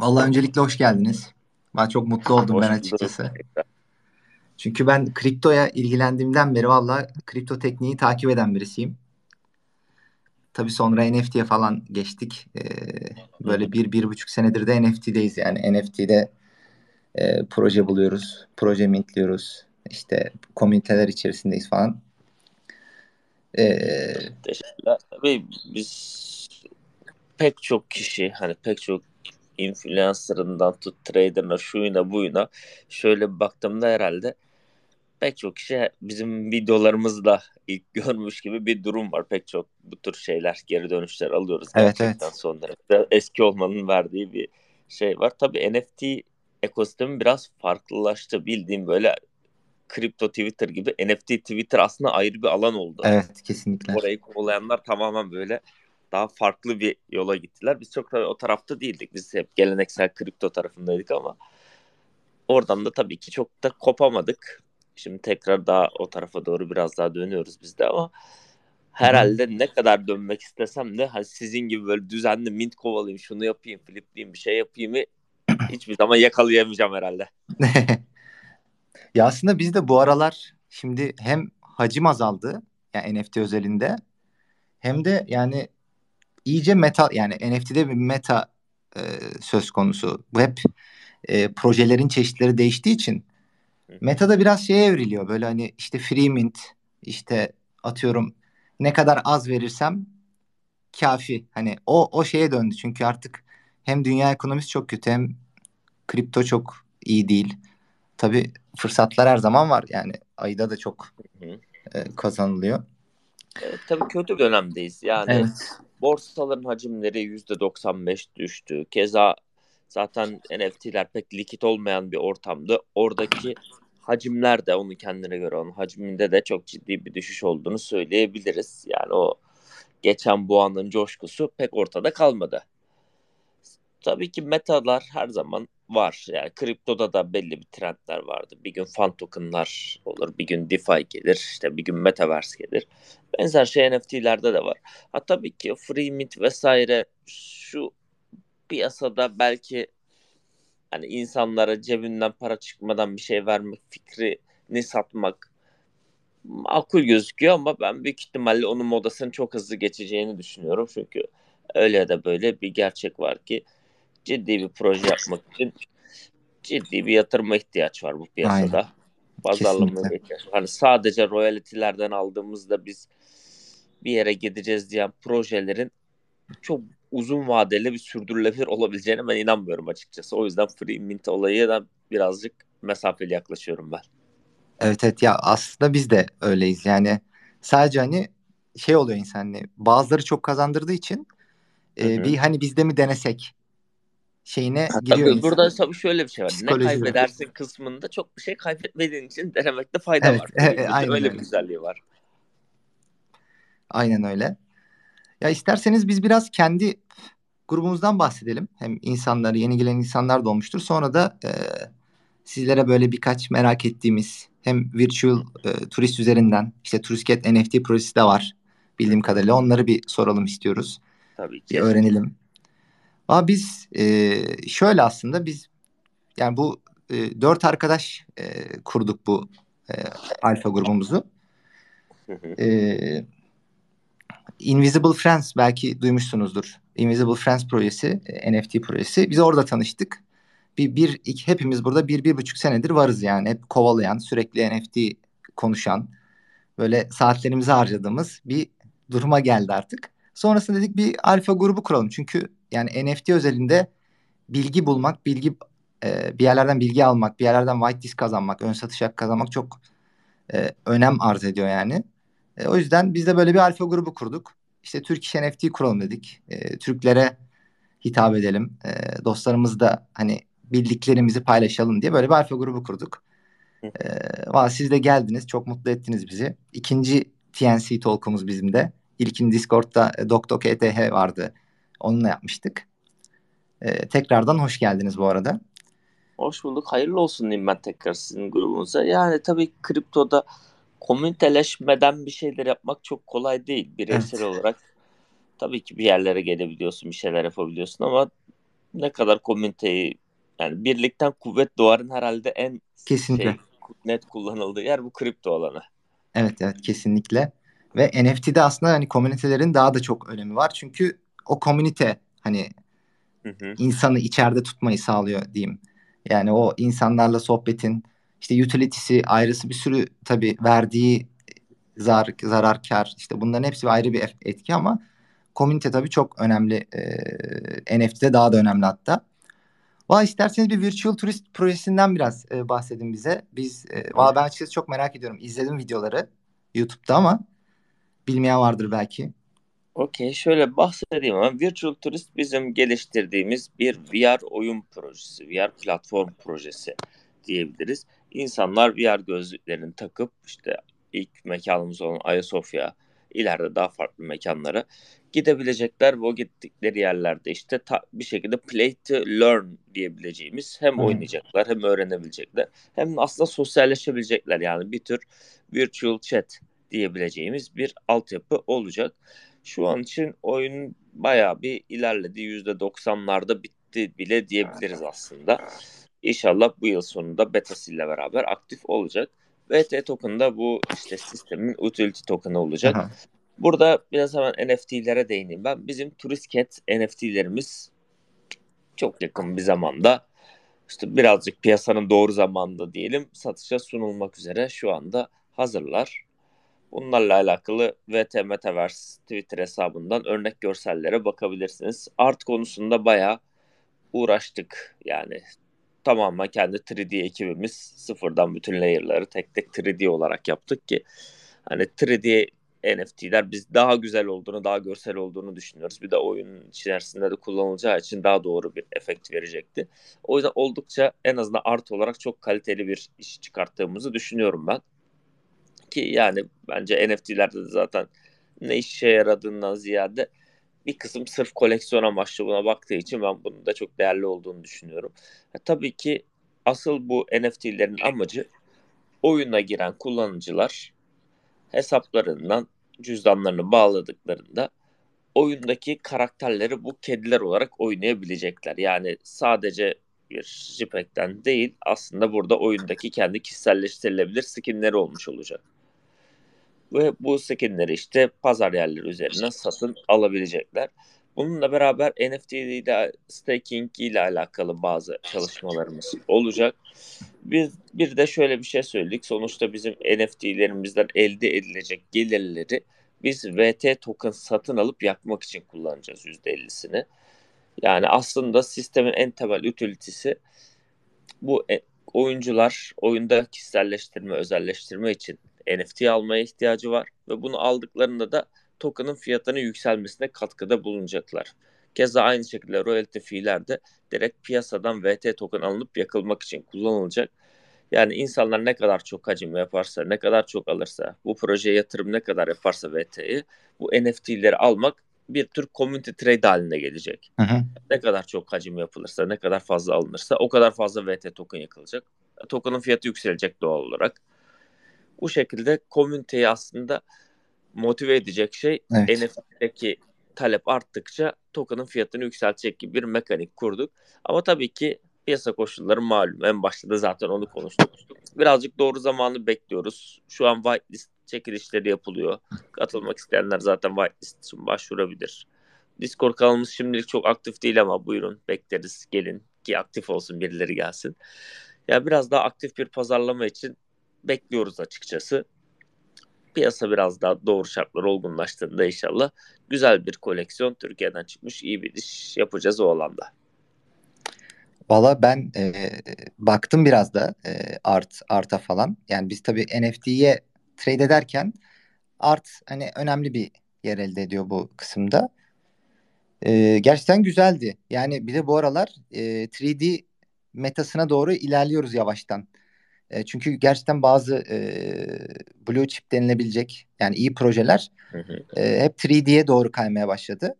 Vallahi öncelikle hoş geldiniz. Ben çok mutlu oldum Hoş ben bulduk. açıkçası. Çünkü ben kriptoya ilgilendiğimden beri vallahi kripto tekniği takip eden birisiyim. Tabii sonra NFT'ye falan geçtik. Ee, böyle bir, bir buçuk senedir de NFT'deyiz yani. NFT'de e, proje buluyoruz, proje mintliyoruz. İşte komüniteler içerisindeyiz falan. Ee, Teşekkürler. Tabii biz pek çok kişi hani pek çok influencer'ından tut trader'ına şuyuna buyuna şöyle bir baktığımda herhalde pek çok kişi bizim videolarımızda ilk görmüş gibi bir durum var. Pek çok bu tür şeyler geri dönüşler alıyoruz Evet, gerçekten evet. son. Eski olmanın verdiği bir şey var. Tabii NFT ekosistemi biraz farklılaştı. Bildiğim böyle kripto Twitter gibi NFT Twitter aslında ayrı bir alan oldu. evet kesinlikle. Orayı kovalayanlar tamamen böyle daha farklı bir yola gittiler. Biz çok tabii o tarafta değildik. Biz hep geleneksel kripto tarafındaydık ama oradan da tabii ki çok da kopamadık. Şimdi tekrar daha o tarafa doğru biraz daha dönüyoruz biz de ama herhalde ne kadar dönmek istesem de hani sizin gibi böyle düzenli mint kovalayayım, şunu yapayım, flipleyeyim, bir şey yapayım hiçbir zaman yakalayamayacağım herhalde. Ya aslında biz de bu aralar şimdi hem hacim azaldı yani NFT özelinde hem de yani iyice meta yani NFT'de bir meta e, söz konusu. Bu hep e, projelerin çeşitleri değiştiği için meta da biraz şeye evriliyor. Böyle hani işte free mint işte atıyorum ne kadar az verirsem kafi. Hani o o şeye döndü. Çünkü artık hem dünya ekonomisi çok kötü hem kripto çok iyi değil. Tabii fırsatlar her zaman var. Yani ayda da çok e, kazanılıyor. Evet, tabii kötü bir dönemdeyiz. Yani Evet. Borsaların hacimleri %95 düştü. Keza zaten NFT'ler pek likit olmayan bir ortamda. Oradaki hacimler de onun kendine göre onun hacminde de çok ciddi bir düşüş olduğunu söyleyebiliriz. Yani o geçen bu anın coşkusu pek ortada kalmadı. Tabii ki metalar her zaman var. Yani kriptoda da belli bir trendler vardı. Bir gün fan tokenlar olur, bir gün DeFi gelir, işte bir gün Metaverse gelir. Benzer şey NFT'lerde de var. Ha tabii ki free mint vesaire şu piyasada belki hani insanlara cebinden para çıkmadan bir şey vermek fikrini satmak makul gözüküyor ama ben büyük ihtimalle onun modasının çok hızlı geçeceğini düşünüyorum. Çünkü öyle ya da böyle bir gerçek var ki ciddi bir proje yapmak için ciddi bir yatırıma ihtiyaç var bu piyasada. Aynen. Pazarlamaya ihtiyaç var. Hani sadece royalty'lerden aldığımızda biz bir yere gideceğiz diyen projelerin çok uzun vadeli bir sürdürülebilir olabileceğine ben inanmıyorum açıkçası. O yüzden free mint olayı da birazcık mesafeli yaklaşıyorum ben. Evet evet ya aslında biz de öyleyiz. Yani sadece hani şey oluyor insan hani bazıları çok kazandırdığı için e, hı. bir hani biz de mi denesek şeyine giriyor tabii insan. burada tabii şöyle bir şey var. Ne Psikoloji var. kaybedersin kısmında çok bir şey kaybetmediğin için denemekte fayda Evet, var. e- e, aynen öyle bir güzelliği var. Aynen öyle. Ya isterseniz biz biraz kendi grubumuzdan bahsedelim. Hem insanlar, yeni gelen insanlar da olmuştur. Sonra da e, sizlere böyle birkaç merak ettiğimiz hem virtual e, turist üzerinden işte Turisket NFT projesi de var bildiğim kadarıyla. Onları bir soralım istiyoruz. Tabii Bir ki. öğrenelim. Ama biz e, şöyle aslında biz yani bu e, dört arkadaş e, kurduk bu e, alfa grubumuzu. E, Invisible Friends belki duymuşsunuzdur. Invisible Friends projesi, e, NFT projesi. Biz orada tanıştık. Bir, bir iki, hepimiz burada bir, bir buçuk senedir varız yani. Hep kovalayan, sürekli NFT konuşan, böyle saatlerimizi harcadığımız bir duruma geldi artık. Sonrasında dedik bir alfa grubu kuralım. Çünkü yani NFT özelinde bilgi bulmak, bilgi e, bir yerlerden bilgi almak, bir yerlerden whitelist kazanmak, ön satış hakkı kazanmak çok e, önem arz ediyor yani. E, o yüzden biz de böyle bir alfa grubu kurduk. İşte Türk İş NFT kuralım dedik. E, Türklere hitap edelim. E, dostlarımız da hani bildiklerimizi paylaşalım diye böyle bir alfa grubu kurduk. E, valla siz de geldiniz. Çok mutlu ettiniz bizi. İkinci TNC Talk'umuz bizim de. İlkin Discord'da e, Doktok ETH vardı. Onunla yapmıştık. E, tekrardan hoş geldiniz bu arada. Hoş bulduk. Hayırlı olsun diyeyim ben tekrar sizin grubunuza. Yani tabii kriptoda komüniteleşmeden bir şeyler yapmak çok kolay değil. Bireysel Evet. olarak tabii ki bir yerlere gelebiliyorsun, bir şeyler yapabiliyorsun ama ne kadar komüniteyi yani birlikten kuvvet doğarın herhalde en Kesinlikle. Şey, net kullanıldığı yer bu kripto alanı. Evet evet kesinlikle. Ve NFT'de aslında hani komünitelerin daha da çok önemi var. Çünkü o komünite hani hı hı. insanı içeride tutmayı sağlıyor diyeyim. Yani o insanlarla sohbetin işte utility'si ayrısı bir sürü tabii verdiği zar, zarar kar işte bunların hepsi ayrı bir etki ama komünite tabii çok önemli. E, NFT'de daha da önemli hatta. Valla isterseniz bir virtual turist projesinden biraz e, bahsedin bize. Biz e, valla ben açıkçası çok merak ediyorum. İzledim videoları YouTube'da ama bilmeyen vardır belki. Okey şöyle bahsedeyim ama Virtual Turist bizim geliştirdiğimiz bir VR oyun projesi, VR platform projesi diyebiliriz. İnsanlar VR gözlüklerini takıp işte ilk mekanımız olan Ayasofya, ileride daha farklı mekanlara gidebilecekler o gittikleri yerlerde işte ta, bir şekilde play to learn diyebileceğimiz hem hmm. oynayacaklar hem öğrenebilecekler hem aslında sosyalleşebilecekler yani bir tür virtual chat diyebileceğimiz bir altyapı olacak. Şu an için oyun bayağı bir ilerledi. %90'larda bitti bile diyebiliriz aslında. İnşallah bu yıl sonunda beta'sıyla beraber aktif olacak. VT token da bu işte sistemin utility token'ı olacak. Aha. Burada biraz hemen NFT'lere değineyim ben. Bizim Turistcat NFT'lerimiz çok yakın bir zamanda işte birazcık piyasanın doğru zamanında diyelim satışa sunulmak üzere şu anda hazırlar. Bunlarla alakalı VT Metaverse Twitter hesabından örnek görsellere bakabilirsiniz. Art konusunda bayağı uğraştık. Yani tamamen kendi 3D ekibimiz sıfırdan bütün layer'ları tek tek 3D olarak yaptık ki hani 3D NFT'ler biz daha güzel olduğunu, daha görsel olduğunu düşünüyoruz. Bir de oyun içerisinde de kullanılacağı için daha doğru bir efekt verecekti. O yüzden oldukça en azından art olarak çok kaliteli bir iş çıkarttığımızı düşünüyorum ben. Ki yani bence NFT'lerde de zaten ne işe yaradığından ziyade bir kısım sırf koleksiyon amaçlı buna baktığı için ben bunun da çok değerli olduğunu düşünüyorum. E, tabii ki asıl bu NFT'lerin amacı oyuna giren kullanıcılar hesaplarından cüzdanlarını bağladıklarında oyundaki karakterleri bu kediler olarak oynayabilecekler. Yani sadece bir JPEG'den değil aslında burada oyundaki kendi kişiselleştirilebilir skinleri olmuş olacak. Ve bu skinleri işte pazar yerleri üzerinden satın alabilecekler. Bununla beraber NFT ile staking ile alakalı bazı çalışmalarımız olacak. Biz bir de şöyle bir şey söyledik. Sonuçta bizim NFT'lerimizden elde edilecek gelirleri biz VT token satın alıp yakmak için kullanacağız %50'sini. Yani aslında sistemin en temel utility'si bu e, oyuncular oyunda kişiselleştirme, özelleştirme için NFT almaya ihtiyacı var ve bunu aldıklarında da token'ın fiyatının yükselmesine katkıda bulunacaklar. Keza aynı şekilde royalty fee'ler de direkt piyasadan VT token alınıp yakılmak için kullanılacak. Yani insanlar ne kadar çok hacim yaparsa, ne kadar çok alırsa, bu projeye yatırım ne kadar yaparsa VT'yi, bu NFT'leri almak bir tür community trade haline gelecek. Hı hı. Ne kadar çok hacim yapılırsa, ne kadar fazla alınırsa o kadar fazla VT token yakılacak. Token'ın fiyatı yükselecek doğal olarak. Bu şekilde komüniteyi aslında motive edecek şey evet. NFT'deki talep arttıkça token'ın fiyatını yükseltecek gibi bir mekanik kurduk. Ama tabii ki piyasa koşulları malum. En başta da zaten onu konuştuk. Birazcık doğru zamanı bekliyoruz. Şu an whitelist çekilişleri yapılıyor. Katılmak isteyenler zaten whitelist için başvurabilir. Discord kanalımız şimdilik çok aktif değil ama buyurun bekleriz gelin ki aktif olsun birileri gelsin. Ya biraz daha aktif bir pazarlama için bekliyoruz açıkçası. Piyasa biraz daha doğru şartlar olgunlaştığında inşallah güzel bir koleksiyon Türkiye'den çıkmış iyi bir iş yapacağız o alanda. Valla ben e, baktım biraz da e, art arta falan. Yani biz tabii NFT'ye trade ederken art hani önemli bir yer elde ediyor bu kısımda. E, gerçekten güzeldi. Yani bir de bu aralar e, 3D metasına doğru ilerliyoruz yavaştan. E, çünkü gerçekten bazı e, blue chip denilebilecek yani iyi projeler hı hı. E, hep 3D'ye doğru kaymaya başladı.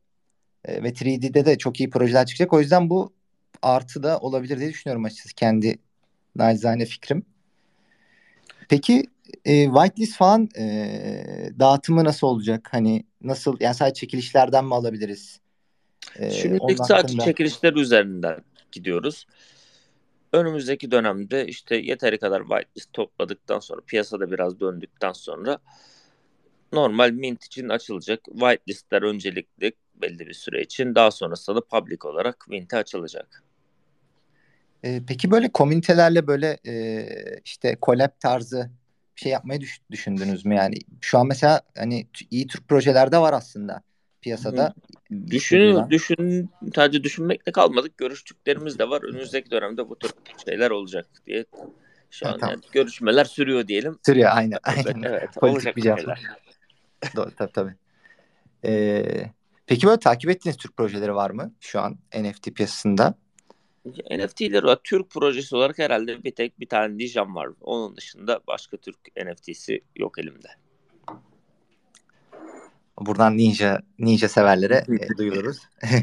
E, ve 3D'de de çok iyi projeler çıkacak. O yüzden bu artı da olabilir diye düşünüyorum açıkçası kendi nacizane fikrim. Peki e, whitelist falan e, dağıtımı nasıl olacak? Hani nasıl yani sadece çekilişlerden mi alabiliriz? Ee, Şimdilik sadece hakkında... çekilişler üzerinden gidiyoruz. Önümüzdeki dönemde işte yeteri kadar whitelist topladıktan sonra piyasada biraz döndükten sonra normal mint için açılacak. Whitelistler öncelikli belli bir süre için daha sonrasında da public olarak mint'e açılacak. Ee, peki böyle komünitelerle böyle e, işte collab tarzı şey yapmayı düş- düşündünüz mü? Yani şu an mesela hani iyi Türk projelerde var aslında piyasada. Düşün, düşün, sadece düşünmekle kalmadık. Görüştüklerimiz de var. Önümüzdeki dönemde bu tür şeyler olacak diye. Şu an tamam. yani görüşmeler sürüyor diyelim. Sürüyor aynen. aynen. Evet, Politik olacak bir cevap. Doğru, tabii tabii. Ee, peki böyle takip ettiğiniz Türk projeleri var mı şu an NFT piyasasında? NFT'leri var. Türk projesi olarak herhalde bir tek bir tane Dijan var. Onun dışında başka Türk NFT'si yok elimde. Buradan Ninja Ninja severlere e, duyururuz.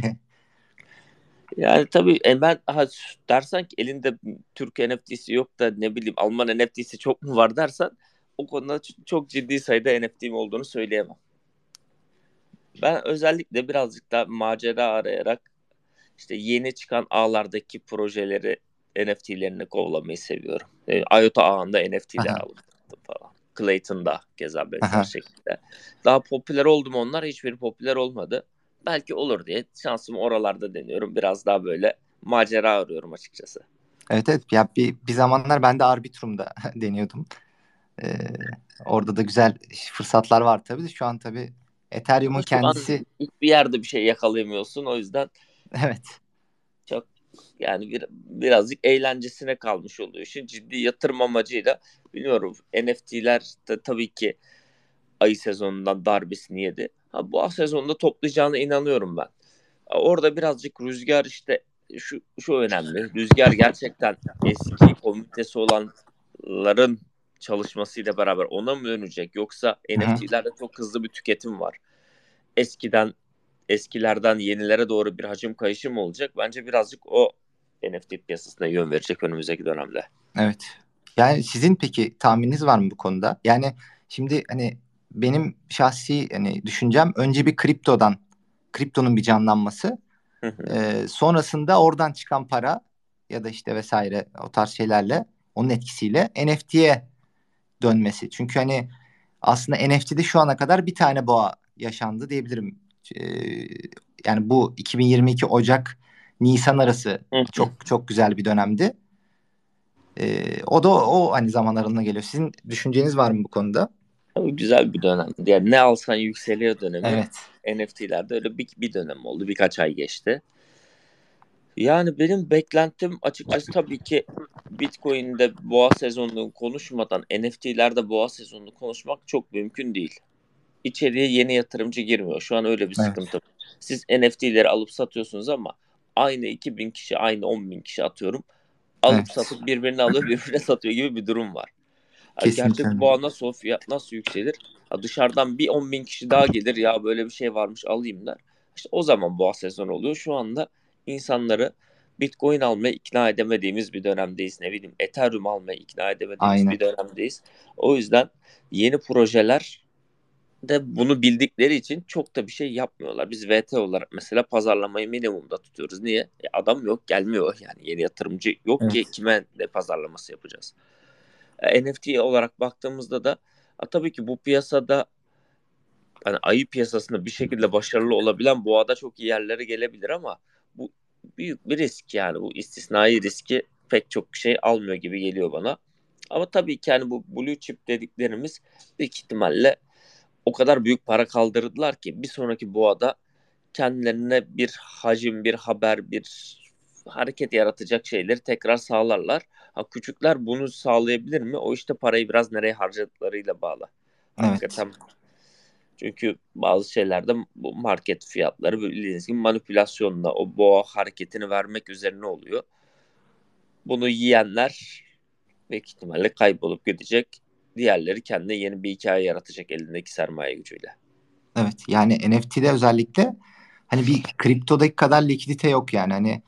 yani tabii e, ben ha, dersen ki elinde Türk NFT'si yok da ne bileyim Alman NFT'si çok mu var dersen o konuda çok ciddi sayıda NFT'm olduğunu söyleyemem. Ben özellikle birazcık da macera arayarak işte yeni çıkan ağlardaki projeleri NFT'lerini kovlamayı seviyorum. E, IOTA ağında NFT'ler aldım. Clayton'da keza benzer şekilde. Daha popüler oldu mu onlar? Hiçbiri popüler olmadı. Belki olur diye şansımı oralarda deniyorum. Biraz daha böyle macera arıyorum açıkçası. Evet evet. Ya bir, bir zamanlar ben de Arbitrum'da deniyordum. Ee, orada da güzel fırsatlar var tabii de şu an tabii Ethereum'un kendisi hiçbir yerde bir şey yakalayamıyorsun o yüzden Evet. Yani bir, birazcık eğlencesine kalmış oluyor. Şimdi ciddi yatırım amacıyla bilmiyorum NFT'ler de tabii ki ayı sezonundan darbesini yedi. Ha, bu sezonda toplayacağına inanıyorum ben. Orada birazcık rüzgar işte şu, şu önemli. Rüzgar gerçekten eski komitesi olanların çalışmasıyla beraber ona mı dönecek? Yoksa NFT'lerde çok hızlı bir tüketim var. Eskiden eskilerden yenilere doğru bir hacim kayışı mı olacak? Bence birazcık o NFT piyasasına yön verecek önümüzdeki dönemde. Evet. Yani sizin peki tahmininiz var mı bu konuda? Yani şimdi hani benim şahsi hani düşüncem önce bir kriptodan kriptonun bir canlanması e, sonrasında oradan çıkan para ya da işte vesaire o tarz şeylerle onun etkisiyle NFT'ye dönmesi. Çünkü hani aslında NFT'de şu ana kadar bir tane boğa yaşandı diyebilirim yani bu 2022 Ocak Nisan arası çok çok güzel bir dönemdi. E, o da o hani zaman aralığına geliyor. Sizin düşünceniz var mı bu konuda? Güzel bir dönem. Yani ne alsan yükseliyor dönemi. Evet. NFT'lerde öyle bir, bir dönem oldu. Birkaç ay geçti. Yani benim beklentim açıkçası tabii ki Bitcoin'de boğa sezonunu konuşmadan NFT'lerde boğa sezonunu konuşmak çok mümkün değil içeriye yeni yatırımcı girmiyor. Şu an öyle bir sıkıntı. Evet. Siz NFT'leri alıp satıyorsunuz ama aynı 2000 kişi, aynı 10 bin kişi atıyorum. Alıp evet. satıp birbirini alıyor, birbirine satıyor gibi bir durum var. Yani gerçek bu nasıl fiyat nasıl yükselir? Ha dışarıdan bir 10 bin kişi daha gelir ya böyle bir şey varmış alayım der. İşte o zaman boğa sezon oluyor. Şu anda insanları Bitcoin almaya ikna edemediğimiz bir dönemdeyiz. Ne bileyim Ethereum almaya ikna edemediğimiz Aynen. bir dönemdeyiz. O yüzden yeni projeler de bunu bildikleri için çok da bir şey yapmıyorlar. Biz VT olarak mesela pazarlamayı minimumda tutuyoruz. Niye? E adam yok gelmiyor yani yeni yatırımcı yok evet. ki kime de pazarlaması yapacağız. E, NFT olarak baktığımızda da a, tabii ki bu piyasada hani ayı piyasasında bir şekilde başarılı olabilen boğada çok iyi yerlere gelebilir ama bu büyük bir risk yani bu istisnai riski pek çok şey almıyor gibi geliyor bana. Ama tabii ki yani bu blue chip dediklerimiz büyük ihtimalle o kadar büyük para kaldırdılar ki bir sonraki boğada kendilerine bir hacim, bir haber, bir hareket yaratacak şeyleri tekrar sağlarlar. Ha küçükler bunu sağlayabilir mi? O işte parayı biraz nereye harcadıklarıyla bağlı. Evet. Hakikaten çünkü bazı şeylerde bu market fiyatları bildiğiniz gibi manipülasyonla o boğa hareketini vermek üzerine oluyor. Bunu yiyenler büyük ihtimalle kaybolup gidecek. Diğerleri kendine yeni bir hikaye yaratacak elindeki sermaye gücüyle. Evet yani NFT'de özellikle hani bir kriptodaki kadar likidite yok yani hani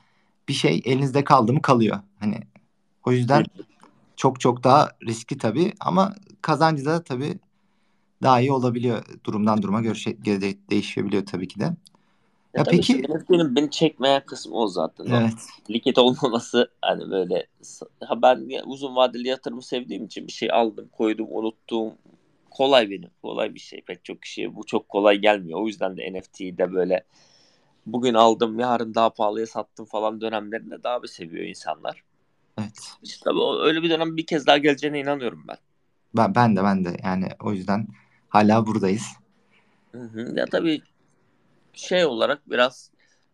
bir şey elinizde kaldı mı kalıyor. Hani o yüzden çok çok daha riskli tabii ama kazancı da tabii daha iyi olabiliyor durumdan duruma göre şey, değişebiliyor tabii ki de. Ya, ya peki benim beni çekmeyen kısmı o zaten. Evet. O likit olmaması hani böyle ha ben uzun vadeli yatırımı sevdiğim için bir şey aldım, koydum, unuttum. Kolay benim. Kolay bir şey. Pek çok kişiye bu çok kolay gelmiyor. O yüzden de NFT'de böyle bugün aldım, yarın daha pahalıya sattım falan dönemlerinde daha bir seviyor insanlar. Evet. İşte tabii öyle bir dönem bir kez daha geleceğine inanıyorum ben. Ben, ben de ben de yani o yüzden hala buradayız. Hı hı. Ya tabii şey olarak biraz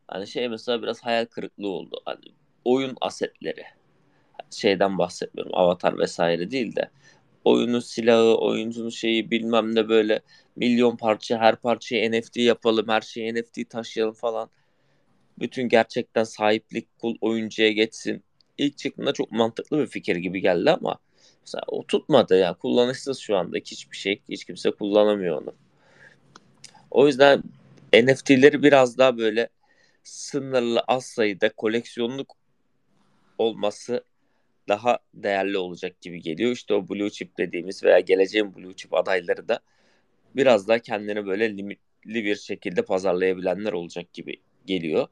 hani şey mesela biraz hayal kırıklığı oldu. Hani oyun asetleri şeyden bahsetmiyorum. Avatar vesaire değil de oyunun silahı, oyuncunun şeyi bilmem ne böyle milyon parça her parçayı NFT yapalım, her şeyi NFT taşıyalım falan. Bütün gerçekten sahiplik kul oyuncuya geçsin. İlk çıktığında çok mantıklı bir fikir gibi geldi ama mesela o tutmadı ya. Kullanışsız şu anda hiçbir şey. Hiç kimse kullanamıyor onu. O yüzden NFT'leri biraz daha böyle sınırlı az sayıda koleksiyonluk olması daha değerli olacak gibi geliyor. İşte o blue chip dediğimiz veya geleceğin blue chip adayları da biraz daha kendini böyle limitli bir şekilde pazarlayabilenler olacak gibi geliyor.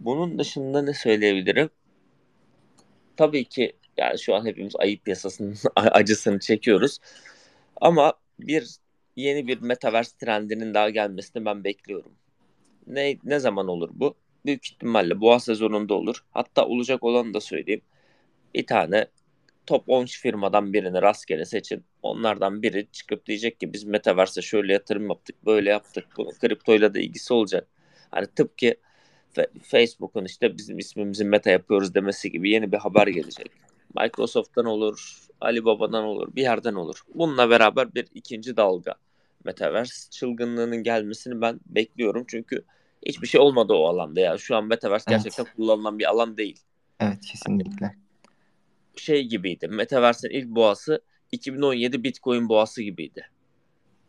Bunun dışında ne söyleyebilirim? Tabii ki yani şu an hepimiz ayıp yasasının acısını çekiyoruz. Ama bir yeni bir metaverse trendinin daha gelmesini ben bekliyorum. Ne ne zaman olur bu? Büyük ihtimalle boğa sezonunda olur. Hatta olacak olanı da söyleyeyim. Bir tane top 10 firmadan birini rastgele seçin. Onlardan biri çıkıp diyecek ki biz Metaverse'e şöyle yatırım yaptık, böyle yaptık. Bunun kriptoyla da ilgisi olacak. Hani tıpkı Facebook'un işte bizim ismimizi Meta yapıyoruz demesi gibi yeni bir haber gelecek. Microsoft'tan olur, Alibaba'dan olur, bir yerden olur. Bununla beraber bir ikinci dalga Metaverse çılgınlığının gelmesini ben bekliyorum. Çünkü hiçbir şey olmadı o alanda ya. Şu an Metaverse evet. gerçekten kullanılan bir alan değil. Evet kesinlikle. Şey gibiydi. Metaverse'in ilk boğası 2017 Bitcoin boğası gibiydi.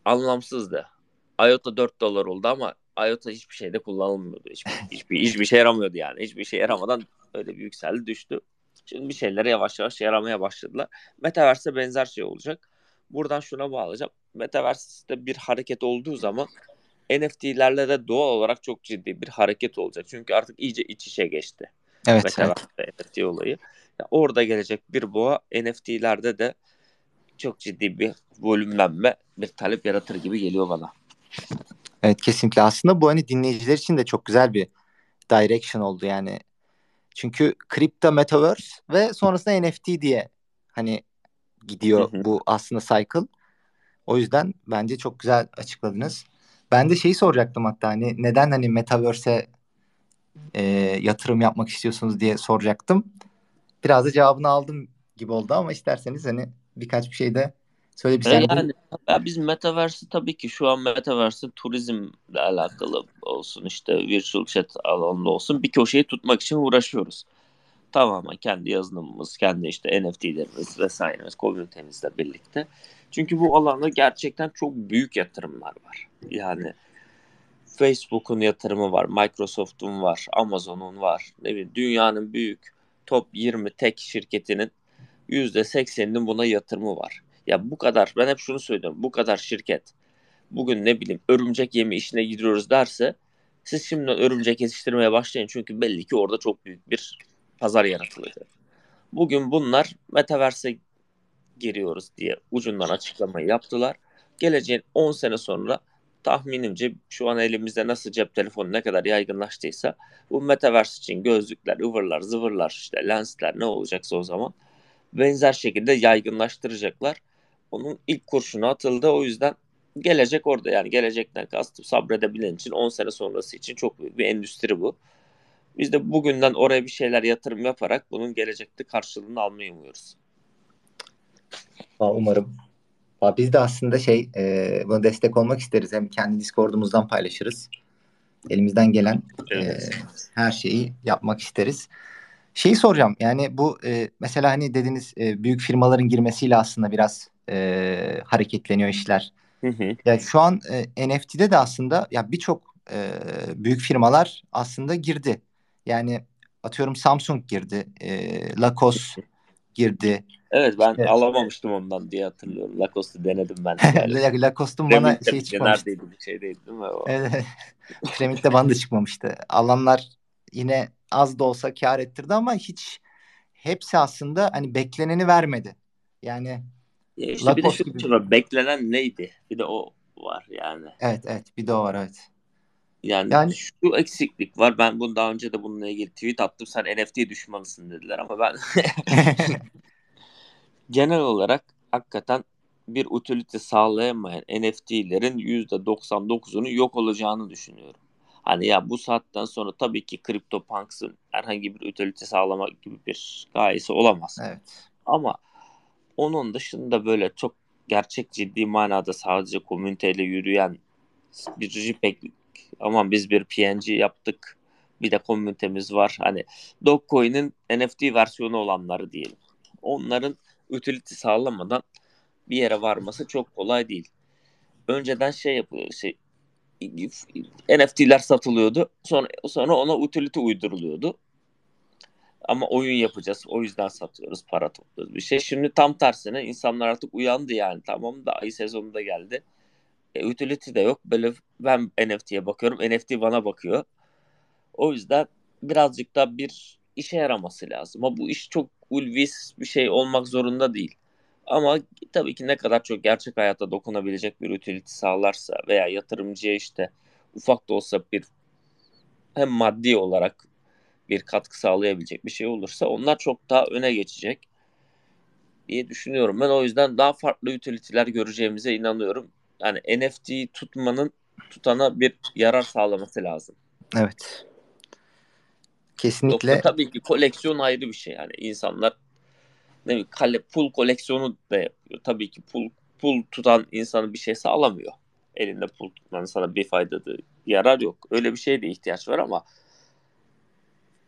Anlamsızdı. IOTA 4 dolar oldu ama IOTA hiçbir şeyde kullanılmıyordu. Hiçbir, hiçbir, hiçbir şey yaramıyordu yani. Hiçbir şey yaramadan öyle bir yükseldi düştü. Şimdi bir şeylere yavaş yavaş yaramaya başladılar. Metaverse'e benzer şey olacak. Buradan şuna bağlayacağım. Metaverse'de bir hareket olduğu zaman NFT'lerle de doğal olarak çok ciddi bir hareket olacak. Çünkü artık iyice iç içe geçti. Evet. Metaverse evet. NFT olayı. Yani orada gelecek bir boğa NFT'lerde de çok ciddi bir volümlenme, bir talep yaratır gibi geliyor bana. Evet kesinlikle. Aslında bu hani dinleyiciler için de çok güzel bir direction oldu yani. Çünkü kripto metaverse ve sonrasında NFT diye hani gidiyor hı hı. bu aslında cycle. O yüzden bence çok güzel açıkladınız. Ben de şeyi soracaktım hatta hani neden hani metaverse'e e, yatırım yapmak istiyorsunuz diye soracaktım. Biraz da cevabını aldım gibi oldu ama isterseniz hani birkaç bir şey de söyleyebilsem. Yani ya biz Metaverse'i tabii ki şu an Metaverse'i turizmle alakalı olsun işte virtual chat alanında olsun bir şeyi tutmak için uğraşıyoruz. Tamamen kendi yazılımımız, kendi işte NFT'lerimiz vesairemiz, komünitemizle birlikte. Çünkü bu alanda gerçekten çok büyük yatırımlar var. Yani Facebook'un yatırımı var, Microsoft'un var, Amazon'un var. Ne bileyim, dünyanın büyük top 20 tek şirketinin %80'inin buna yatırımı var. Ya bu kadar ben hep şunu söylüyorum. Bu kadar şirket bugün ne bileyim örümcek yemi işine giriyoruz derse siz şimdi örümcek yetiştirmeye başlayın. Çünkü belli ki orada çok büyük bir pazar yaratılacak. Bugün bunlar Metaverse'e giriyoruz diye ucundan açıklamayı yaptılar. Geleceğin 10 sene sonra tahminimce şu an elimizde nasıl cep telefonu ne kadar yaygınlaştıysa bu Metaverse için gözlükler, ıvırlar, zıvırlar, işte lensler ne olacaksa o zaman benzer şekilde yaygınlaştıracaklar. Onun ilk kurşunu atıldı. O yüzden gelecek orada yani gelecekten kastım sabredebilen için 10 sene sonrası için çok büyük bir endüstri bu. Biz de bugünden oraya bir şeyler yatırım yaparak bunun gelecekte karşılığını almayı umuyoruz. Umarım. Biz de aslında şey e, buna destek olmak isteriz. Hem kendi Discord'umuzdan paylaşırız. Elimizden gelen evet. e, her şeyi yapmak isteriz. Şeyi soracağım yani bu e, mesela hani dediniz e, büyük firmaların girmesiyle aslında biraz e, hareketleniyor işler. Hı hı. Ya şu an e, NFT'de de aslında ya birçok e, büyük firmalar aslında girdi. Yani atıyorum Samsung girdi, e, Lacoste girdi. Evet ben evet. alamamıştım ondan diye hatırlıyorum. Lacoste'u denedim ben. De Lacoste'un bana şey çıkmamıştı. Neredeydi bir şeydeydi değil mi? O? Evet. Kremik'te bana da çıkmamıştı. Alanlar yine az da olsa kar ettirdi ama hiç hepsi aslında hani bekleneni vermedi. Yani ya işte bir de şu gibi... var. Beklenen neydi? Bir de o var yani. Evet evet bir de o var evet. Yani, yani şu eksiklik var. Ben bunu daha önce de bununla ilgili tweet attım. Sen NFT düşmanısın dediler ama ben genel olarak hakikaten bir utility sağlayamayan NFT'lerin %99'unun yok olacağını düşünüyorum. Hani ya bu saatten sonra tabii ki CryptoPunks'ın herhangi bir utility sağlamak gibi bir gayesi olamaz. Evet. Ama onun dışında böyle çok gerçek ciddi manada sadece komüniteyle yürüyen bir JPEG aman biz bir PNG yaptık bir de komünitemiz var. Hani Dogecoin'in NFT versiyonu olanları diyelim. Onların utility sağlamadan bir yere varması çok kolay değil. Önceden şey yapıyor, şey NFT'ler satılıyordu. Sonra sonra ona utility uyduruluyordu. Ama oyun yapacağız. O yüzden satıyoruz. Para topluyoruz. Bir şey. Şimdi tam tersine insanlar artık uyandı yani. Tamam da ay sezonu da geldi. E, utility de yok. Böyle ben NFT'ye bakıyorum. NFT bana bakıyor. O yüzden birazcık da bir işe yaraması lazım. Ama bu iş çok ulvis bir şey olmak zorunda değil. Ama tabii ki ne kadar çok gerçek hayata dokunabilecek bir utility sağlarsa veya yatırımcıya işte ufak da olsa bir hem maddi olarak bir katkı sağlayabilecek bir şey olursa onlar çok daha öne geçecek diye düşünüyorum. Ben o yüzden daha farklı utility'ler göreceğimize inanıyorum. Yani NFT tutmanın tutana bir yarar sağlaması lazım. Evet. Kesinlikle. Yoksa tabii ki koleksiyon ayrı bir şey yani insanlar ne bileyim kale, pul koleksiyonu da yapıyor. Tabii ki pul pul tutan insanı bir şey sağlamıyor. Elinde pul tutmanın sana bir faydalı yarar yok. Öyle bir şeye de ihtiyaç var ama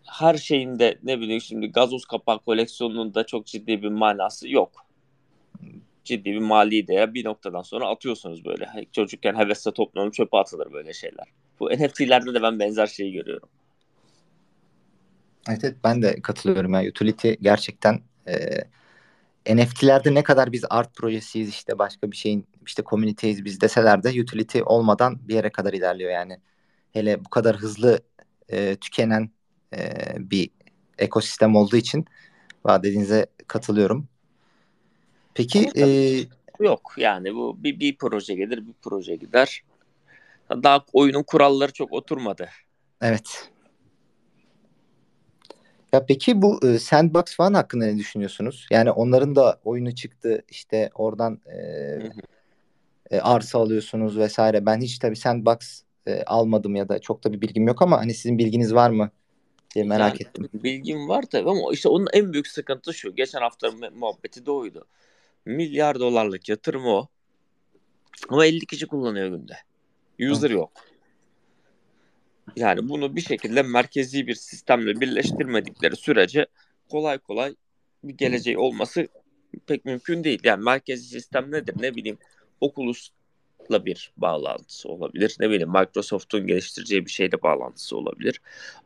her şeyinde ne bileyim şimdi gazoz kapağı koleksiyonunun da çok ciddi bir manası yok. Ciddi bir mali değer bir noktadan sonra atıyorsunuz böyle. Çocukken hevesle toplanıp çöpe atılır böyle şeyler. Bu NFT'lerde de ben benzer şeyi görüyorum. Evet, evet ben de katılıyorum. Yani utility gerçekten e, NFT'lerde ne kadar biz art projesiyiz işte başka bir şeyin işte komüniteyiz biz deseler de utility olmadan bir yere kadar ilerliyor yani. Hele bu kadar hızlı e, tükenen e, bir ekosistem olduğu için dediğinize katılıyorum. Peki e, yok yani bu bir, bir proje gelir bir proje gider. Daha oyunun kuralları çok oturmadı. Evet. Ya peki bu e, Sandbox falan hakkında ne düşünüyorsunuz? Yani onların da oyunu çıktı işte oradan e, e, arsa alıyorsunuz vesaire. Ben hiç tabii Sandbox e, almadım ya da çok da bir bilgim yok ama hani sizin bilginiz var mı diye merak yani, ettim. Bilgim var tabii ama işte onun en büyük sıkıntı şu. Geçen hafta muhabbeti de oydu. Milyar dolarlık yatırım o. Ama 50 kişi kullanıyor günde. User yok. Yani bunu bir şekilde merkezi bir sistemle birleştirmedikleri sürece kolay kolay bir geleceği olması pek mümkün değil. Yani merkezi sistem nedir? Ne bileyim Oculus'la bir bağlantısı olabilir. Ne bileyim Microsoft'un geliştireceği bir şeyle bağlantısı olabilir.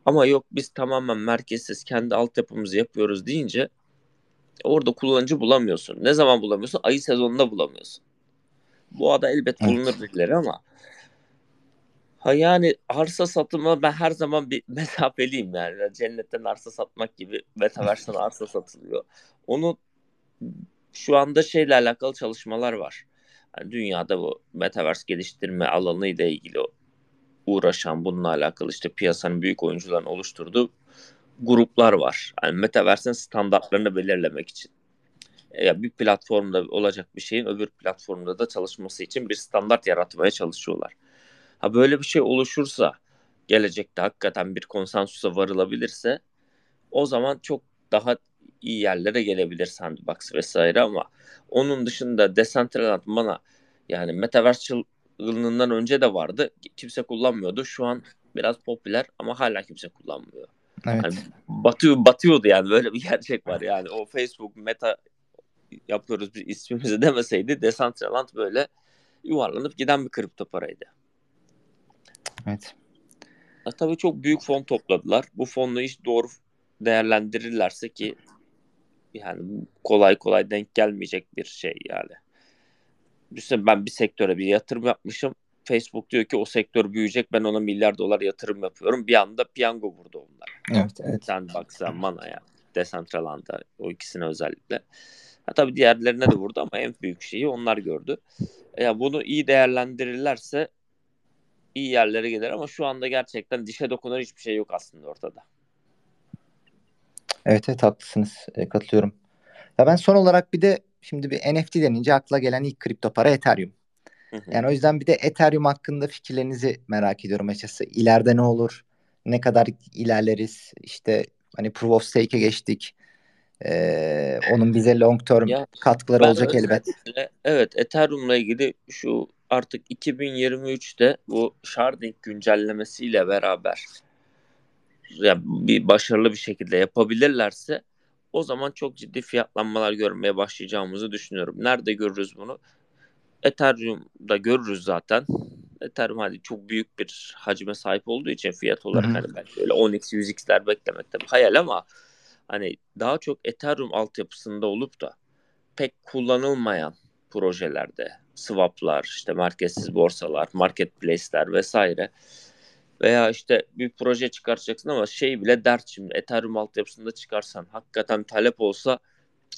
Ama yok biz tamamen merkezsiz kendi altyapımızı yapıyoruz deyince orada kullanıcı bulamıyorsun. Ne zaman bulamıyorsun? Ayı sezonunda bulamıyorsun. Bu ada elbet bulunur birileri ama Ha yani arsa satımı ben her zaman bir mesafeliyim yani. Cennetten arsa satmak gibi Metaverse'den arsa satılıyor. Onu şu anda şeyle alakalı çalışmalar var. Dünyada bu Metaverse geliştirme alanı ile ilgili uğraşan bununla alakalı işte piyasanın büyük oyuncuların oluşturduğu gruplar var. Yani Metaverse'in standartlarını belirlemek için. E, ya bir platformda olacak bir şeyin öbür platformda da çalışması için bir standart yaratmaya çalışıyorlar. Ha böyle bir şey oluşursa gelecekte hakikaten bir konsensusa varılabilirse o zaman çok daha iyi yerlere gelebilir Sandbox vesaire ama onun dışında Decentraland bana yani Metaverse çılgınlığından önce de vardı. Kimse kullanmıyordu. Şu an biraz popüler ama hala kimse kullanmıyor. Evet. Yani batıyor, batıyordu yani böyle bir gerçek var yani. O Facebook Meta yapıyoruz biz ismimizi demeseydi Decentraland böyle yuvarlanıp giden bir kripto paraydı. Evet. Ya, tabii çok büyük fon topladılar. Bu fonla iş doğru değerlendirirlerse ki Yani kolay kolay denk gelmeyecek bir şey yani. Düşünsene ben bir sektöre bir yatırım yapmışım. Facebook diyor ki o sektör büyüyecek ben ona milyar dolar yatırım yapıyorum. Bir anda piyango vurdu onlar. Evet, evet. Sandbox'a, Mana'ya, Decentraland'a o ikisine özellikle. Ha, tabii diğerlerine de vurdu ama en büyük şeyi onlar gördü. Ya yani bunu iyi değerlendirirlerse iyi yerlere gelir ama şu anda gerçekten dişe dokunan hiçbir şey yok aslında ortada. Evet evet haklısınız. E, katılıyorum. Ya ben son olarak bir de şimdi bir NFT denince akla gelen ilk kripto para Ethereum. Yani o yüzden bir de Ethereum hakkında fikirlerinizi merak ediyorum açıkçası. İleride ne olur? Ne kadar ilerleriz? İşte hani Proof of Stake'e geçtik. Ee, onun bize long term ya, katkıları olacak elbet. Evet Ethereum'la ilgili şu artık 2023'te bu sharding güncellemesiyle beraber ya bir başarılı bir şekilde yapabilirlerse o zaman çok ciddi fiyatlanmalar görmeye başlayacağımızı düşünüyorum. Nerede görürüz bunu? Ethereum'da görürüz zaten. Ethereum hani çok büyük bir hacme sahip olduğu için fiyat olarak Hı-hı. hani belki öyle 10x 100x'ler beklemek tabii hayal ama hani daha çok Ethereum altyapısında olup da pek kullanılmayan projelerde swaplar, işte merkezsiz borsalar, marketplace'ler vesaire veya işte bir proje çıkaracaksın ama şey bile dert şimdi Ethereum altyapısında çıkarsan hakikaten talep olsa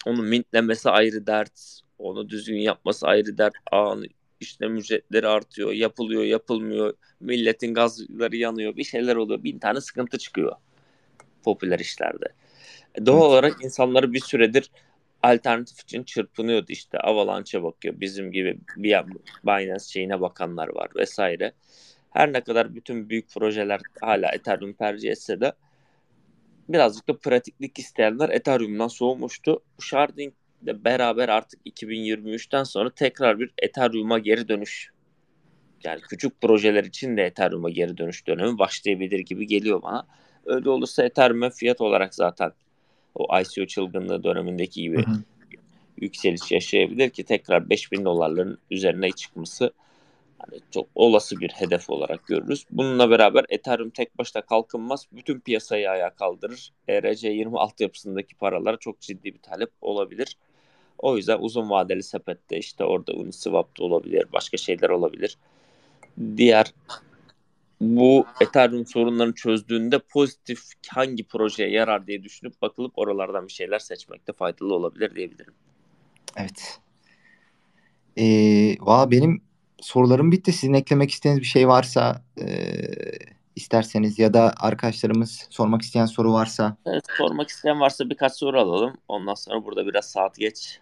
onu mintlemesi ayrı dert, onu düzgün yapması ayrı dert. Ağın işlem ücretleri artıyor, yapılıyor, yapılmıyor. Milletin gazları yanıyor, bir şeyler oluyor. Bin tane sıkıntı çıkıyor popüler işlerde. E, doğal evet. olarak insanları bir süredir alternatif için çırpınıyordu işte. Avalanche'a bakıyor. Bizim gibi bir Binance şeyine bakanlar var vesaire. Her ne kadar bütün büyük projeler hala Ethereum tercih etse de birazcık da pratiklik isteyenler Ethereum'dan soğumuştu. Bu sharding ile beraber artık 2023'ten sonra tekrar bir Ethereum'a geri dönüş yani küçük projeler için de Ethereum'a geri dönüş dönemi başlayabilir gibi geliyor bana. Öyle olursa Ethereum'a fiyat olarak zaten o ICO çılgınlığı dönemindeki gibi hı hı. yükseliş yaşayabilir ki tekrar 5000 dolarların üzerine çıkması hani çok olası bir hedef olarak görürüz. Bununla beraber Ethereum tek başına kalkınmaz. Bütün piyasayı ayağa kaldırır. ERC20 altyapısındaki paralara çok ciddi bir talep olabilir. O yüzden uzun vadeli sepette işte orada Uniswap da olabilir, başka şeyler olabilir. Diğer bu Ethereum sorunlarını çözdüğünde pozitif hangi projeye yarar diye düşünüp bakılıp oralardan bir şeyler seçmekte faydalı olabilir diyebilirim. Evet. Ee, valla benim sorularım bitti. Sizin eklemek istediğiniz bir şey varsa e, isterseniz ya da arkadaşlarımız sormak isteyen soru varsa. Evet, sormak isteyen varsa birkaç soru alalım. Ondan sonra burada biraz saat geç.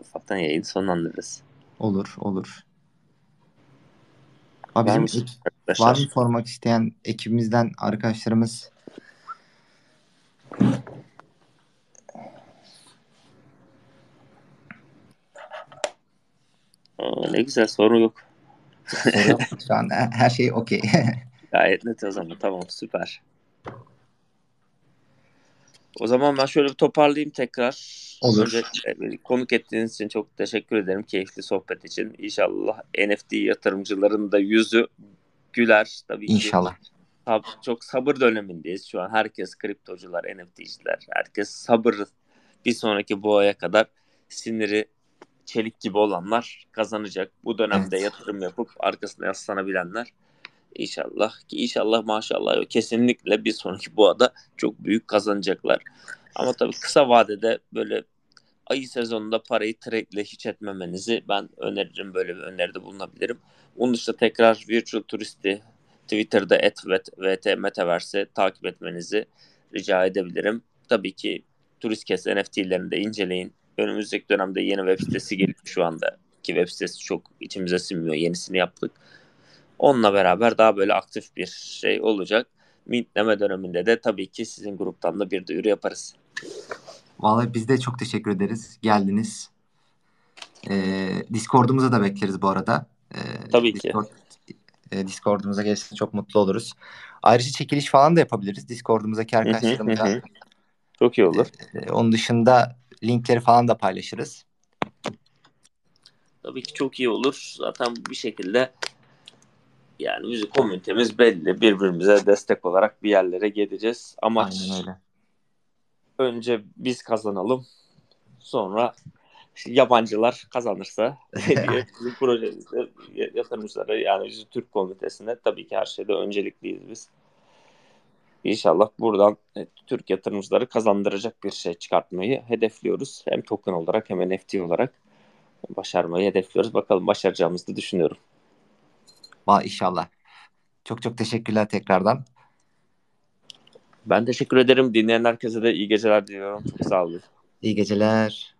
Ufaktan yayın sonlandırırız. Olur, olur. Abi var, bizim var mı sormak isteyen ekibimizden arkadaşlarımız? Aa, ne güzel soru yok. Şu an her şey okey. Gayet net o zaman. Tamam süper. O zaman ben şöyle bir toparlayayım tekrar. Olur. Önce e, konuk ettiğiniz için çok teşekkür ederim. Keyifli sohbet için. İnşallah NFT yatırımcıların da yüzü güler. Tabii İnşallah. Ki. Çok sabır dönemindeyiz şu an. Herkes kriptocular, NFT'ciler. Herkes sabır bir sonraki boğaya kadar siniri çelik gibi olanlar kazanacak. Bu dönemde evet. yatırım yapıp arkasına yaslanabilenler İnşallah ki inşallah maşallah kesinlikle bir sonraki boğada çok büyük kazanacaklar. Ama tabii kısa vadede böyle ayı sezonunda parayı trade'le hiç etmemenizi ben öneririm. Böyle bir öneride bulunabilirim. Onun dışında tekrar Virtual Turist'i Twitter'da et VT Metaverse'e takip etmenizi rica edebilirim. Tabii ki Turist Kes NFT'lerini de inceleyin. Önümüzdeki dönemde yeni web sitesi geliyor şu anda. Ki web sitesi çok içimize sinmiyor. Yenisini yaptık. Onunla beraber daha böyle aktif bir şey olacak. Mintleme döneminde de tabii ki sizin gruptan da bir duyuru yaparız. Vallahi biz de çok teşekkür ederiz. Geldiniz. Ee, Discord'umuza da bekleriz bu arada. Ee, tabii Discord, ki. E, Discord'umuza gelirseniz çok mutlu oluruz. Ayrıca çekiliş falan da yapabiliriz. Discord'umuzdaki arkadaşlarımızla. çok iyi olur. Ee, onun dışında linkleri falan da paylaşırız. Tabii ki çok iyi olur. Zaten bir şekilde yani bizim komünitemiz belli. Birbirimize destek olarak bir yerlere geleceğiz. Amaç önce biz kazanalım. Sonra yabancılar kazanırsa bizim projemizde yatırımcılara yani Türk komitesine tabii ki her şeyde öncelikliyiz biz. İnşallah buradan e, Türk yatırımcıları kazandıracak bir şey çıkartmayı hedefliyoruz. Hem token olarak hem NFT olarak başarmayı hedefliyoruz. Bakalım başaracağımızı da düşünüyorum. Va inşallah. Çok çok teşekkürler tekrardan. Ben teşekkür ederim. Dinleyen herkese de iyi geceler diliyorum. Çok sağ olun. İyi geceler.